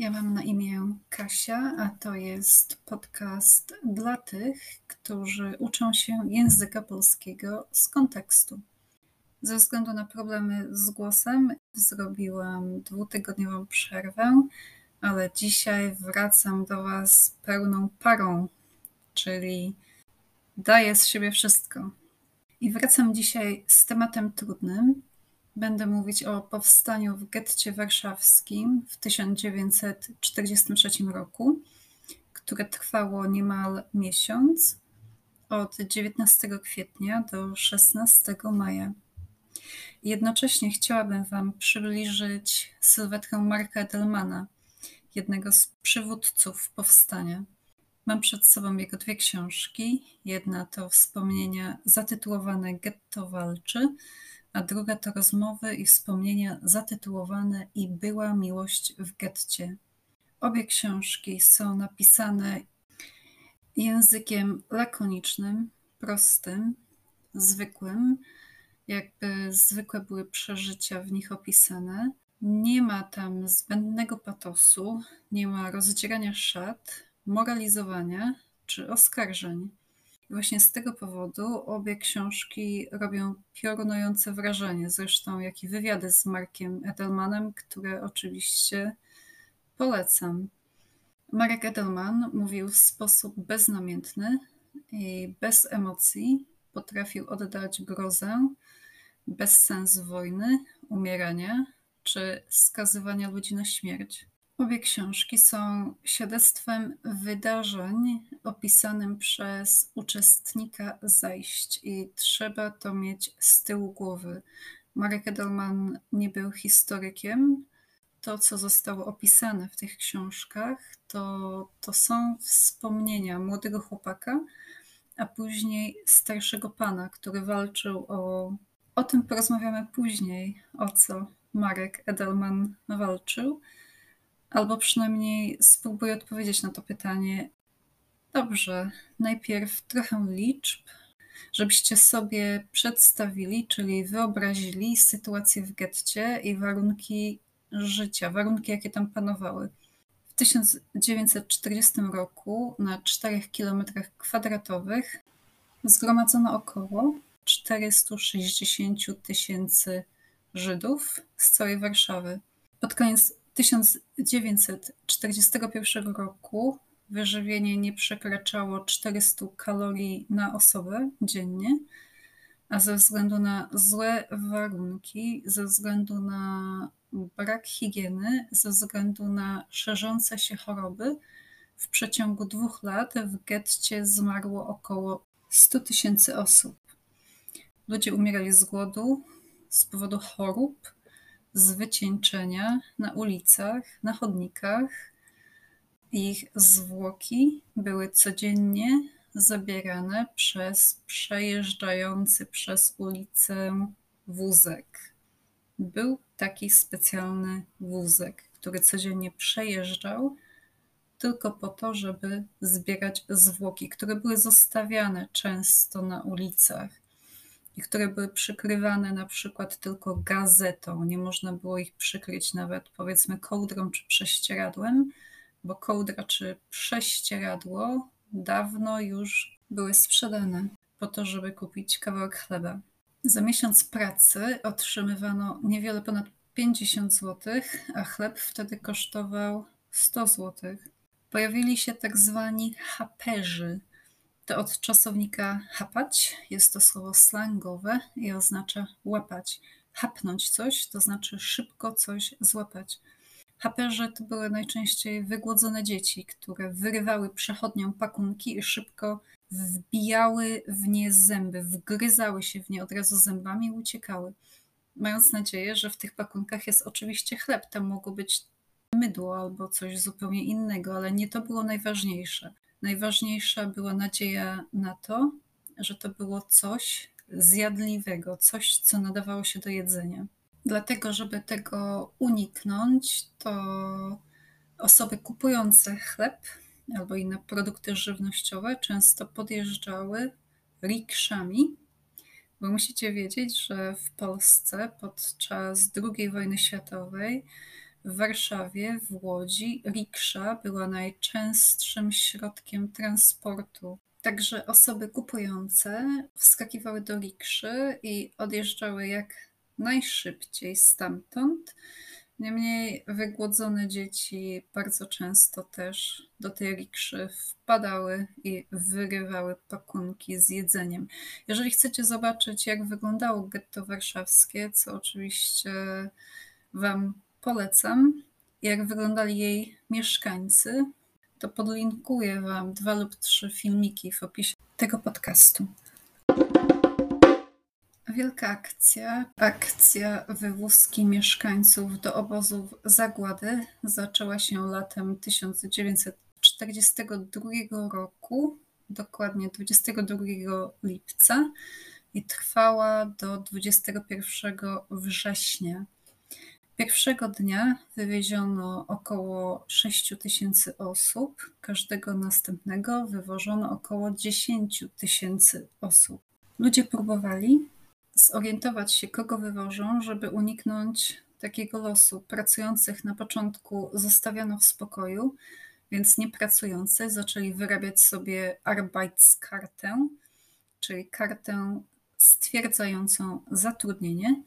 Ja mam na imię Kasia, a to jest podcast dla tych, którzy uczą się języka polskiego z kontekstu. Ze względu na problemy z głosem zrobiłam dwutygodniową przerwę, ale dzisiaj wracam do Was pełną parą, czyli daję z siebie wszystko. I wracam dzisiaj z tematem trudnym, Będę mówić o powstaniu w getcie warszawskim w 1943 roku, które trwało niemal miesiąc od 19 kwietnia do 16 maja. Jednocześnie chciałabym Wam przybliżyć sylwetkę Marka Edelmana, jednego z przywódców powstania. Mam przed sobą jego dwie książki. Jedna to wspomnienia zatytułowane Getto walczy, a druga to rozmowy i wspomnienia zatytułowane I była miłość w getcie. Obie książki są napisane językiem lakonicznym, prostym, zwykłym, jakby zwykłe były przeżycia w nich opisane. Nie ma tam zbędnego patosu, nie ma rozdzierania szat, moralizowania czy oskarżeń. I właśnie z tego powodu obie książki robią piorunujące wrażenie, zresztą jak i wywiady z Markiem Edelmanem, które oczywiście polecam. Marek Edelman mówił w sposób beznamiętny i bez emocji potrafił oddać grozę, bezsens wojny, umierania czy skazywania ludzi na śmierć. Obie książki są świadectwem wydarzeń opisanym przez uczestnika zajść i trzeba to mieć z tyłu głowy. Marek Edelman nie był historykiem. To, co zostało opisane w tych książkach, to, to są wspomnienia młodego chłopaka, a później starszego pana, który walczył o. O tym porozmawiamy później, o co Marek Edelman walczył albo przynajmniej spróbuję odpowiedzieć na to pytanie. Dobrze, najpierw trochę liczb, żebyście sobie przedstawili, czyli wyobrazili sytuację w getcie i warunki życia, warunki, jakie tam panowały. W 1940 roku na 4 km kwadratowych zgromadzono około 460 tysięcy Żydów z całej Warszawy. Pod koniec 1941 roku wyżywienie nie przekraczało 400 kalorii na osobę dziennie, a ze względu na złe warunki, ze względu na brak higieny, ze względu na szerzące się choroby, w przeciągu dwóch lat w getcie zmarło około 100 tysięcy osób. Ludzie umierali z głodu, z powodu chorób, z wycieńczenia na ulicach, na chodnikach. Ich zwłoki były codziennie zabierane przez przejeżdżający przez ulicę wózek. Był taki specjalny wózek, który codziennie przejeżdżał tylko po to, żeby zbierać zwłoki, które były zostawiane często na ulicach i które były przykrywane na przykład tylko gazetą. Nie można było ich przykryć nawet powiedzmy kołdrą czy prześcieradłem, bo kołdra czy prześcieradło dawno już były sprzedane po to, żeby kupić kawałek chleba. Za miesiąc pracy otrzymywano niewiele ponad 50 zł, a chleb wtedy kosztował 100 zł. Pojawili się tak zwani haperzy, to od czasownika hapać. Jest to słowo slangowe i oznacza łapać. Hapnąć coś to znaczy szybko coś złapać. Haperze to były najczęściej wygłodzone dzieci, które wyrywały przechodniom pakunki i szybko wbijały w nie zęby, wgryzały się w nie od razu zębami i uciekały. Mając nadzieję, że w tych pakunkach jest oczywiście chleb, tam mogło być mydło albo coś zupełnie innego, ale nie to było najważniejsze. Najważniejsza była nadzieja na to, że to było coś zjadliwego, coś, co nadawało się do jedzenia. Dlatego, żeby tego uniknąć, to osoby kupujące chleb albo inne produkty żywnościowe często podjeżdżały rikszami, bo musicie wiedzieć, że w Polsce podczas II wojny światowej W Warszawie, w Łodzi, riksza była najczęstszym środkiem transportu. Także osoby kupujące wskakiwały do rikszy i odjeżdżały jak najszybciej stamtąd. Niemniej wygłodzone dzieci bardzo często też do tej rikszy wpadały i wyrywały pakunki z jedzeniem. Jeżeli chcecie zobaczyć, jak wyglądało getto warszawskie, co oczywiście Wam polecam, jak wyglądali jej mieszkańcy, to podlinkuję Wam dwa lub trzy filmiki w opisie tego podcastu. Wielka akcja, akcja wywózki mieszkańców do obozów zagłady zaczęła się latem 1942 roku, dokładnie 22 lipca i trwała do 21 września. Pierwszego dnia wywieziono około 6 tysięcy osób, każdego następnego wywożono około 10 tysięcy osób. Ludzie próbowali zorientować się, kogo wywożą, żeby uniknąć takiego losu. Pracujących na początku zostawiano w spokoju, więc niepracujący zaczęli wyrabiać sobie Arbeitskartę, czyli kartę stwierdzającą zatrudnienie.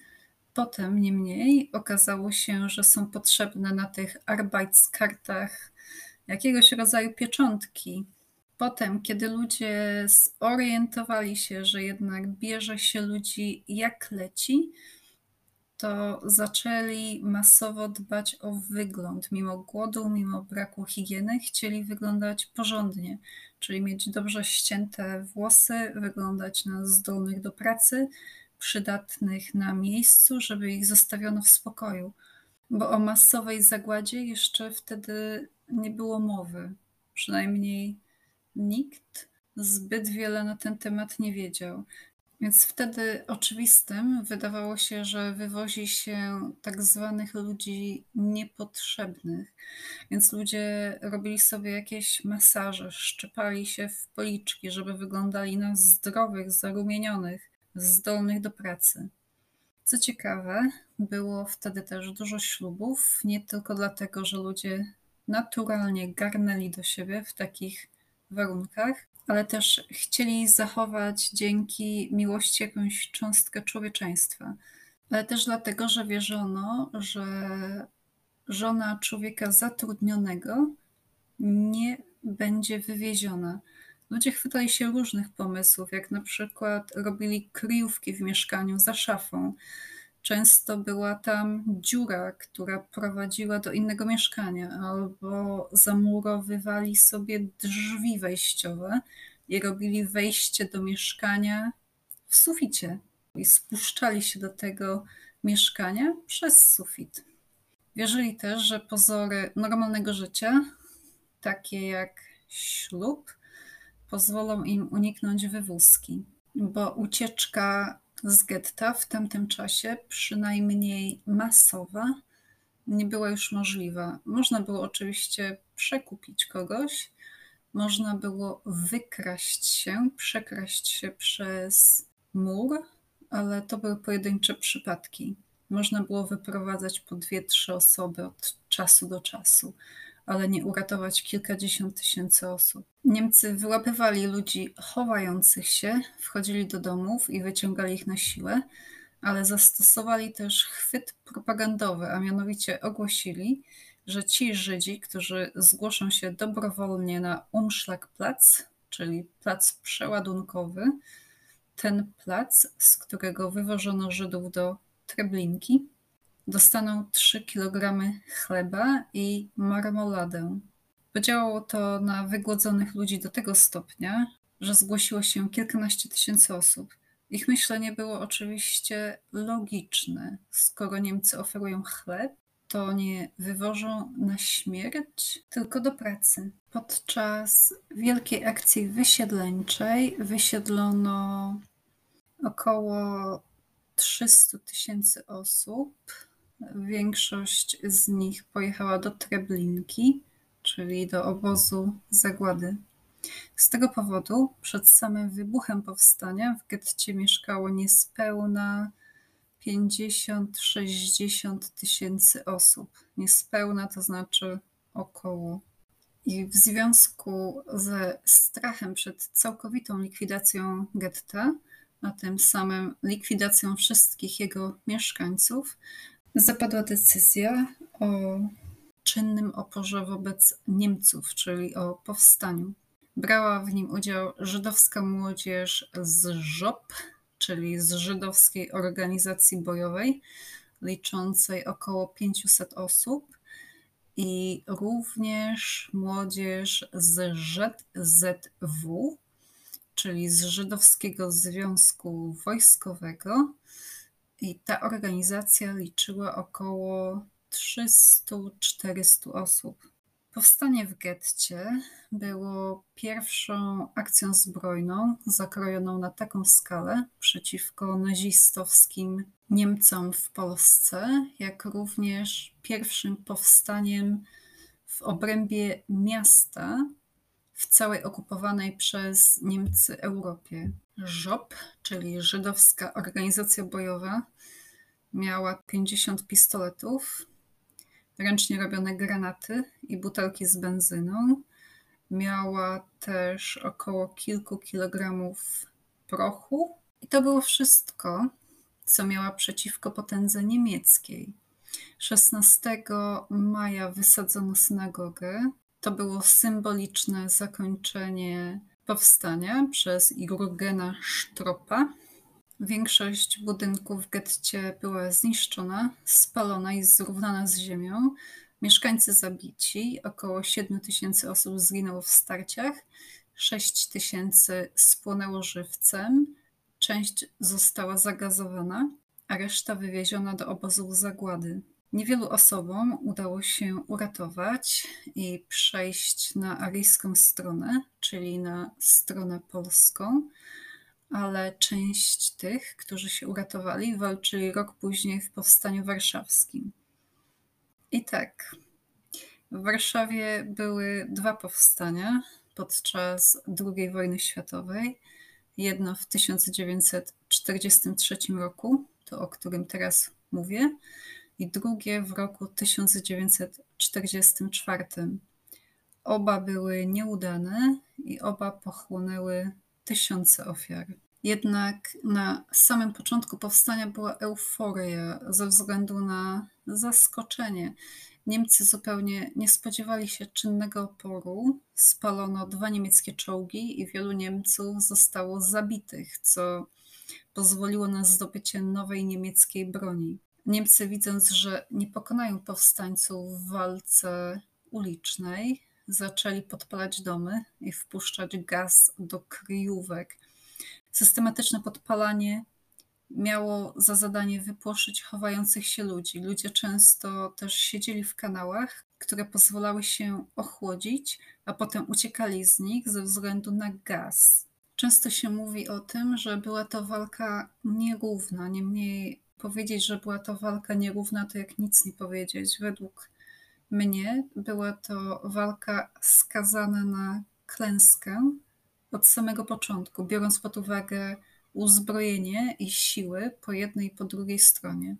Potem niemniej okazało się, że są potrzebne na tych Arbeitskartach jakiegoś rodzaju pieczątki, Potem, kiedy ludzie zorientowali się, że jednak bierze się ludzi jak leci, to zaczęli masowo dbać o wygląd. Mimo głodu, mimo braku higieny, chcieli wyglądać porządnie, czyli mieć dobrze ścięte włosy, wyglądać na zdolnych do pracy, przydatnych na miejscu, żeby ich zostawiono w spokoju. Bo o masowej zagładzie jeszcze wtedy nie było mowy, przynajmniej nikt zbyt wiele na ten temat nie wiedział. Więc wtedy oczywistym wydawało się, że wywozi się tak zwanych ludzi niepotrzebnych. Więc ludzie robili sobie jakieś masaże, szczepali się w policzki, żeby wyglądali na zdrowych, zarumienionych, zdolnych do pracy. Co ciekawe, było wtedy też dużo ślubów, nie tylko dlatego, że ludzie naturalnie garnęli do siebie w takich warunkach, ale też chcieli zachować dzięki miłości jakąś cząstkę człowieczeństwa. Ale też dlatego, że wierzono, że żona człowieka zatrudnionego nie będzie wywieziona. Ludzie chwytali się różnych pomysłów, jak na przykład robili kryjówki w mieszkaniu za szafą, Często była tam dziura, która prowadziła do innego mieszkania, albo zamurowywali sobie drzwi wejściowe i robili wejście do mieszkania w suficie i spuszczali się do tego mieszkania przez sufit. Wierzyli też, że pozory normalnego życia, takie jak ślub, pozwolą im uniknąć wywózki, bo ucieczka z getta w tamtym czasie, przynajmniej masowa, nie była już możliwa. Można było oczywiście przekupić kogoś, można było wykraść się, przekraść się przez mur, ale to były pojedyncze przypadki. Można było wyprowadzać po dwie, trzy osoby od czasu do czasu ale nie uratować kilkadziesiąt tysięcy osób. Niemcy wyłapywali ludzi chowających się, wchodzili do domów i wyciągali ich na siłę, ale zastosowali też chwyt propagandowy, a mianowicie ogłosili, że ci Żydzi, którzy zgłoszą się dobrowolnie na Umschlagplatz, czyli plac przeładunkowy, ten plac, z którego wywożono Żydów do Treblinki, dostaną 3 kg chleba i marmoladę. Podziałało to na wygłodzonych ludzi do tego stopnia, że zgłosiło się kilkanaście tysięcy osób. Ich myślenie było oczywiście logiczne. Skoro Niemcy oferują chleb, to nie wywożą na śmierć, tylko do pracy. Podczas wielkiej akcji wysiedleńczej wysiedlono około 300 tysięcy osób Większość z nich pojechała do Treblinki, czyli do obozu zagłady. Z tego powodu przed samym wybuchem powstania w getcie mieszkało niespełna 50-60 tysięcy osób. Niespełna to znaczy około. I w związku ze strachem przed całkowitą likwidacją getta, a tym samym likwidacją wszystkich jego mieszkańców, zapadła decyzja o czynnym oporze wobec Niemców, czyli o powstaniu. Brała w nim udział żydowska młodzież z ŻOP, czyli z żydowskiej organizacji bojowej, liczącej około 500 osób, i również młodzież z ŻZW, czyli z Żydowskiego Związku Wojskowego. I ta organizacja liczyła około 300-400 osób. Powstanie w getcie było pierwszą akcją zbrojną zakrojoną na taką skalę przeciwko nazistowskim Niemcom w Polsce, jak również pierwszym powstaniem w obrębie miasta w całej okupowanej przez Niemcy Europie. ŻOP, czyli Żydowska Organizacja Bojowa, miała 50 pistoletów, ręcznie robione granaty i butelki z benzyną. Miała też około kilku kilogramów prochu. I to było wszystko, co miała przeciwko potędze niemieckiej. 16 maja wysadzono synagogę. To było symboliczne zakończenie powstania przez Jurgena Stropa. Większość budynków w getcie była zniszczona, spalona i zrównana z ziemią. Mieszkańcy zabici, około 7 tysięcy osób zginęło w starciach, 6 tysięcy spłonęło żywcem, część została zagazowana, a reszta wywieziona do obozów zagłady. Niewielu osobom udało się uratować i przejść na aryjską stronę, czyli na stronę polską ale część tych, którzy się uratowali, walczyli rok później w Powstaniu Warszawskim. I tak, w Warszawie były dwa powstania podczas II wojny światowej. Jedno w 1943 roku, to o którym teraz mówię, i drugie w roku 1944. Oba były nieudane i oba pochłonęły tysiące ofiar. Jednak na samym początku powstania była euforia ze względu na zaskoczenie. Niemcy zupełnie nie spodziewali się czynnego oporu. Spalono dwa niemieckie czołgi i wielu Niemców zostało zabitych, co pozwoliło na zdobycie nowej niemieckiej broni. Niemcy, widząc, że nie pokonają powstańców w walce ulicznej, zaczęli podpalać domy i wpuszczać gaz do kryjówek. Systematyczne podpalanie miało za zadanie wypłoszyć chowających się ludzi. Ludzie często też siedzieli w kanałach, które pozwalały się ochłodzić, a potem uciekali z nich ze względu na gaz. Często się mówi o tym, że była to walka nierówna. Niemniej powiedzieć, że była to walka nierówna, to jak nic nie powiedzieć. Według mnie była to walka skazana na klęskę od samego początku, biorąc pod uwagę uzbrojenie i siły po jednej i po drugiej stronie.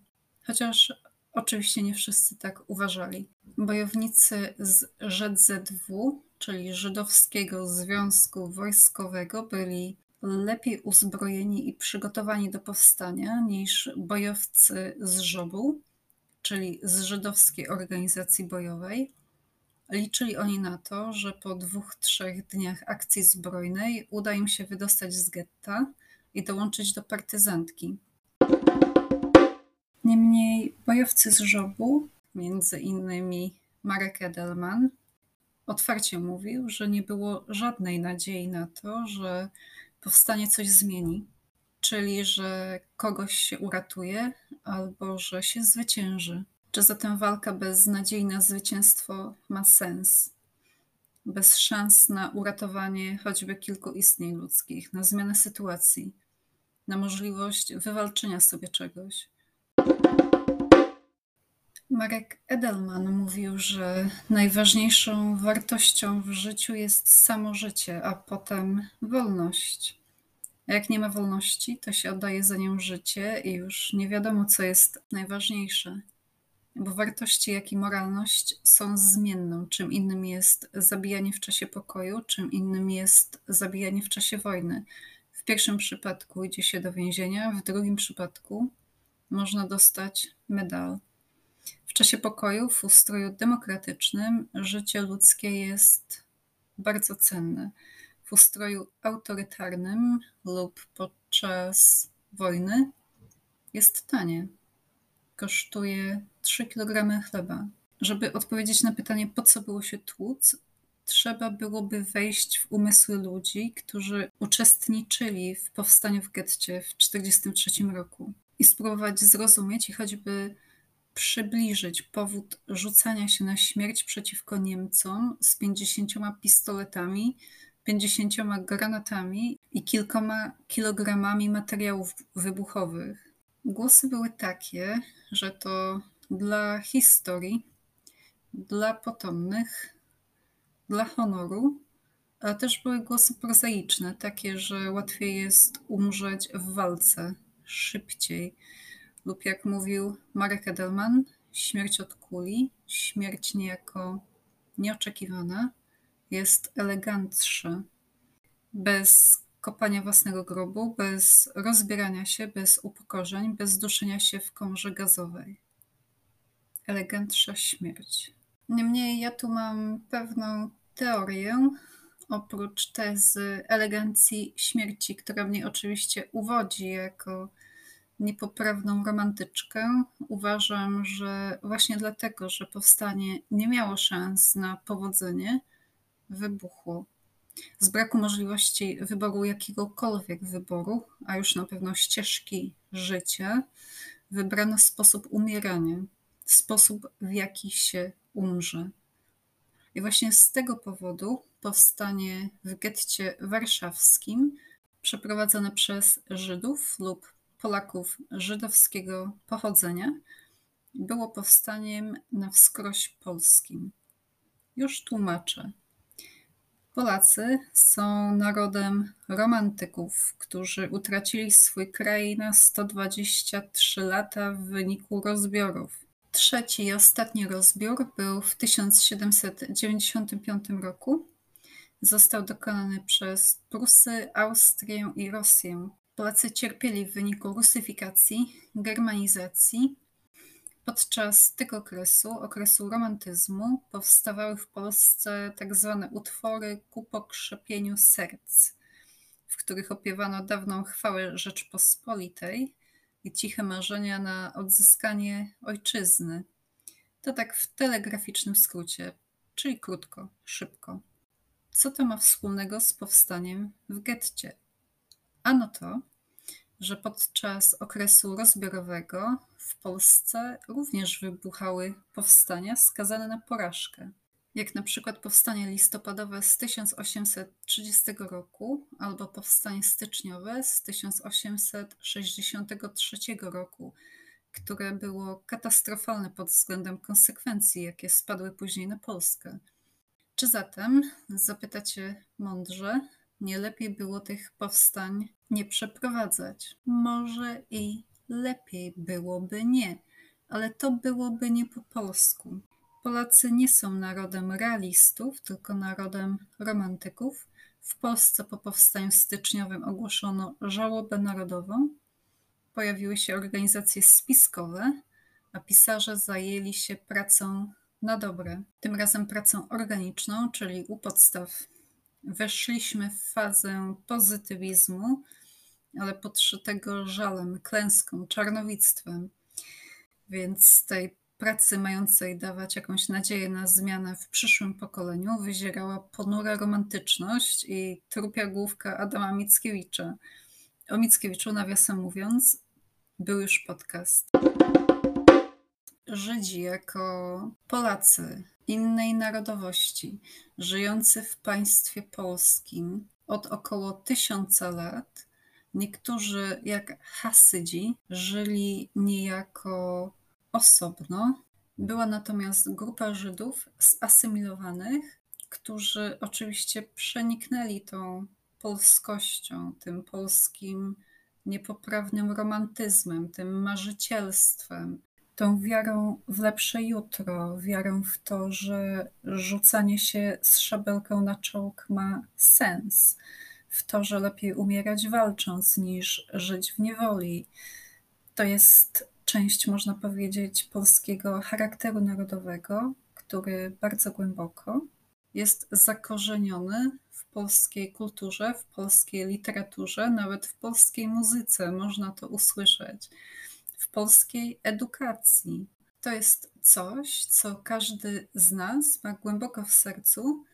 Chociaż oczywiście nie wszyscy tak uważali. Bojownicy z ŻZW, czyli Żydowskiego Związku Wojskowego, byli lepiej uzbrojeni i przygotowani do powstania niż bojowcy z Żobu, czyli z żydowskiej organizacji bojowej. Liczyli oni na to, że po dwóch, trzech dniach akcji zbrojnej uda im się wydostać z getta i dołączyć do partyzantki. Niemniej bojowcy z Żobu, między innymi Marek Edelman, otwarcie mówił, że nie było żadnej nadziei na to, że powstanie coś zmieni, czyli że kogoś się uratuje albo że się zwycięży. Czy zatem walka bez nadziei na zwycięstwo ma sens? Bez szans na uratowanie choćby kilku istnień ludzkich, na zmianę sytuacji, na możliwość wywalczenia sobie czegoś. Marek Edelman mówił, że najważniejszą wartością w życiu jest samo życie, a potem wolność. A jak nie ma wolności, to się oddaje za nią życie i już nie wiadomo, co jest najważniejsze. Bo wartości, jak i moralność są zmienną. Czym innym jest zabijanie w czasie pokoju, czym innym jest zabijanie w czasie wojny. W pierwszym przypadku idzie się do więzienia, w drugim przypadku można dostać medal. W czasie pokoju w ustroju demokratycznym życie ludzkie jest bardzo cenne. W ustroju autorytarnym lub podczas wojny jest tanie. Kosztuje 3 kg chleba. Żeby odpowiedzieć na pytanie, po co było się tłuc, trzeba byłoby wejść w umysły ludzi, którzy uczestniczyli w powstaniu w getcie w 1943 roku i spróbować zrozumieć i choćby przybliżyć powód rzucania się na śmierć przeciwko Niemcom z 50 pistoletami, 50 granatami i kilkoma kilogramami materiałów wybuchowych. Głosy były takie, że to dla historii, dla potomnych, dla honoru, ale też były głosy prozaiczne, takie, że łatwiej jest umrzeć w walce szybciej. Lub jak mówił Marek Edelman, śmierć od kuli, śmierć niejako nieoczekiwana, jest elegantsza. Bez kopania własnego grobu, bez rozbierania się, bez upokorzeń, bez duszenia się w komorze gazowej. Elegantsza śmierć. Niemniej ja tu mam pewną teorię, oprócz tezy elegancji śmierci, która mnie oczywiście uwodzi jako niepoprawną romantyczkę. Uważam, że właśnie dlatego, że powstanie nie miało szans na powodzenie, wybuchło. Z braku możliwości wyboru jakiegokolwiek wyboru, a już na pewno ścieżki życia, wybrano sposób umierania, sposób w jaki się umrze. I właśnie z tego powodu powstanie w getcie warszawskim przeprowadzone przez Żydów lub Polaków żydowskiego pochodzenia było powstaniem na wskroś polskim. Już tłumaczę. Polacy są narodem romantyków, którzy utracili swój kraj na 123 lata w wyniku rozbiorów. Trzeci i ostatni rozbiór był w 1795 roku. Został dokonany przez Prusy, Austrię i Rosję. Polacy cierpieli w wyniku rusyfikacji, germanizacji. Podczas tego okresu, okresu romantyzmu, powstawały w Polsce tak zwane utwory ku pokrzepieniu serc, w których opiewano dawną chwałę Rzeczpospolitej i ciche marzenia na odzyskanie ojczyzny. To tak w telegraficznym skrócie, czyli krótko, szybko. Co to ma wspólnego z powstaniem w getcie? Ano to, że podczas okresu rozbiorowego w Polsce również wybuchały powstania skazane na porażkę, jak na przykład powstanie listopadowe z 1830 roku albo powstanie styczniowe z 1863 roku, które było katastrofalne pod względem konsekwencji, jakie spadły później na Polskę. Czy zatem, zapytacie mądrze, nie lepiej było tych powstań nie przeprowadzać? Może i lepiej byłoby nie, ale to byłoby nie po polsku. Polacy nie są narodem realistów, tylko narodem romantyków. W Polsce po powstaniu styczniowym ogłoszono żałobę narodową. Pojawiły się organizacje spiskowe, a pisarze zajęli się pracą na dobre. Tym razem pracą organiczną, czyli u podstaw weszliśmy w fazę pozytywizmu, ale podszytego żalem, klęską, czarnowictwem. Więc tej pracy mającej dawać jakąś nadzieję na zmianę w przyszłym pokoleniu wyzierała ponura romantyczność i trupia główka Adama Mickiewicza. O Mickiewiczu, nawiasem mówiąc, był już podcast. Żydzi jako Polacy innej narodowości, żyjący w państwie polskim od około tysiąca lat, niektórzy jak Hasydzi żyli niejako osobno. Była natomiast grupa Żydów zasymilowanych, którzy oczywiście przeniknęli tą polskością, tym polskim niepoprawnym romantyzmem, tym marzycielstwem, tą wiarą w lepsze jutro, wiarą w to, że rzucanie się z szabelką na czołg ma sens, w to, że lepiej umierać walcząc niż żyć w niewoli. To jest część, można powiedzieć, polskiego charakteru narodowego, który bardzo głęboko jest zakorzeniony w polskiej kulturze, w polskiej literaturze, nawet w polskiej muzyce. Można to usłyszeć w polskiej edukacji. To jest coś, co każdy z nas ma głęboko w sercu,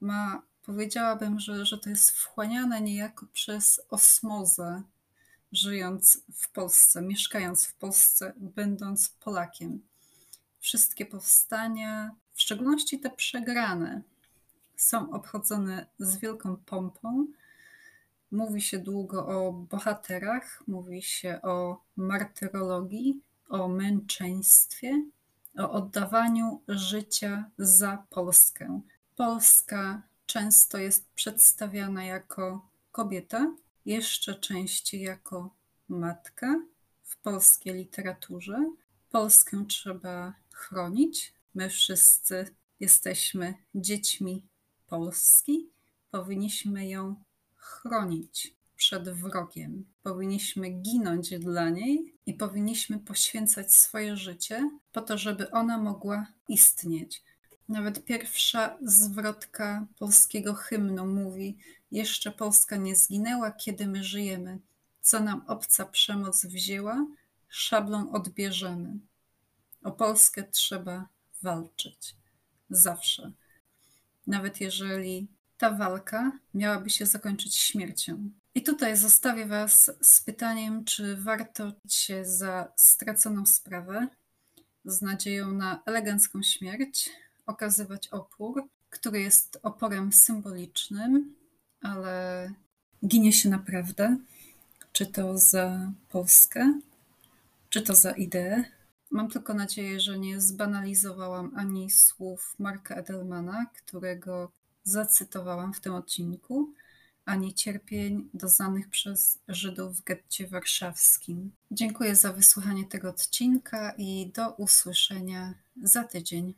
ma, powiedziałabym, że, że to jest wchłaniane niejako przez osmozę, żyjąc w Polsce, mieszkając w Polsce, będąc Polakiem. Wszystkie powstania, w szczególności te przegrane, są obchodzone z wielką pompą, Mówi się długo o bohaterach, mówi się o martyrologii, o męczeństwie, o oddawaniu życia za Polskę. Polska często jest przedstawiana jako kobieta, jeszcze częściej jako matka w polskiej literaturze. Polskę trzeba chronić. My wszyscy jesteśmy dziećmi Polski. Powinniśmy ją chronić przed wrogiem. Powinniśmy ginąć dla niej i powinniśmy poświęcać swoje życie po to, żeby ona mogła istnieć. Nawet pierwsza zwrotka polskiego hymnu mówi: Jeszcze Polska nie zginęła, kiedy my żyjemy. Co nam obca przemoc wzięła, szablą odbierzemy. O Polskę trzeba walczyć. Zawsze. Nawet jeżeli ta walka miałaby się zakończyć śmiercią. I tutaj zostawię Was z pytaniem, czy warto się za straconą sprawę, z nadzieją na elegancką śmierć, okazywać opór, który jest oporem symbolicznym, ale ginie się naprawdę, czy to za Polskę, czy to za ideę. Mam tylko nadzieję, że nie zbanalizowałam ani słów Marka Edelmana, którego zacytowałam w tym odcinku, ani cierpień doznanych przez Żydów w getcie warszawskim. Dziękuję za wysłuchanie tego odcinka i do usłyszenia za tydzień.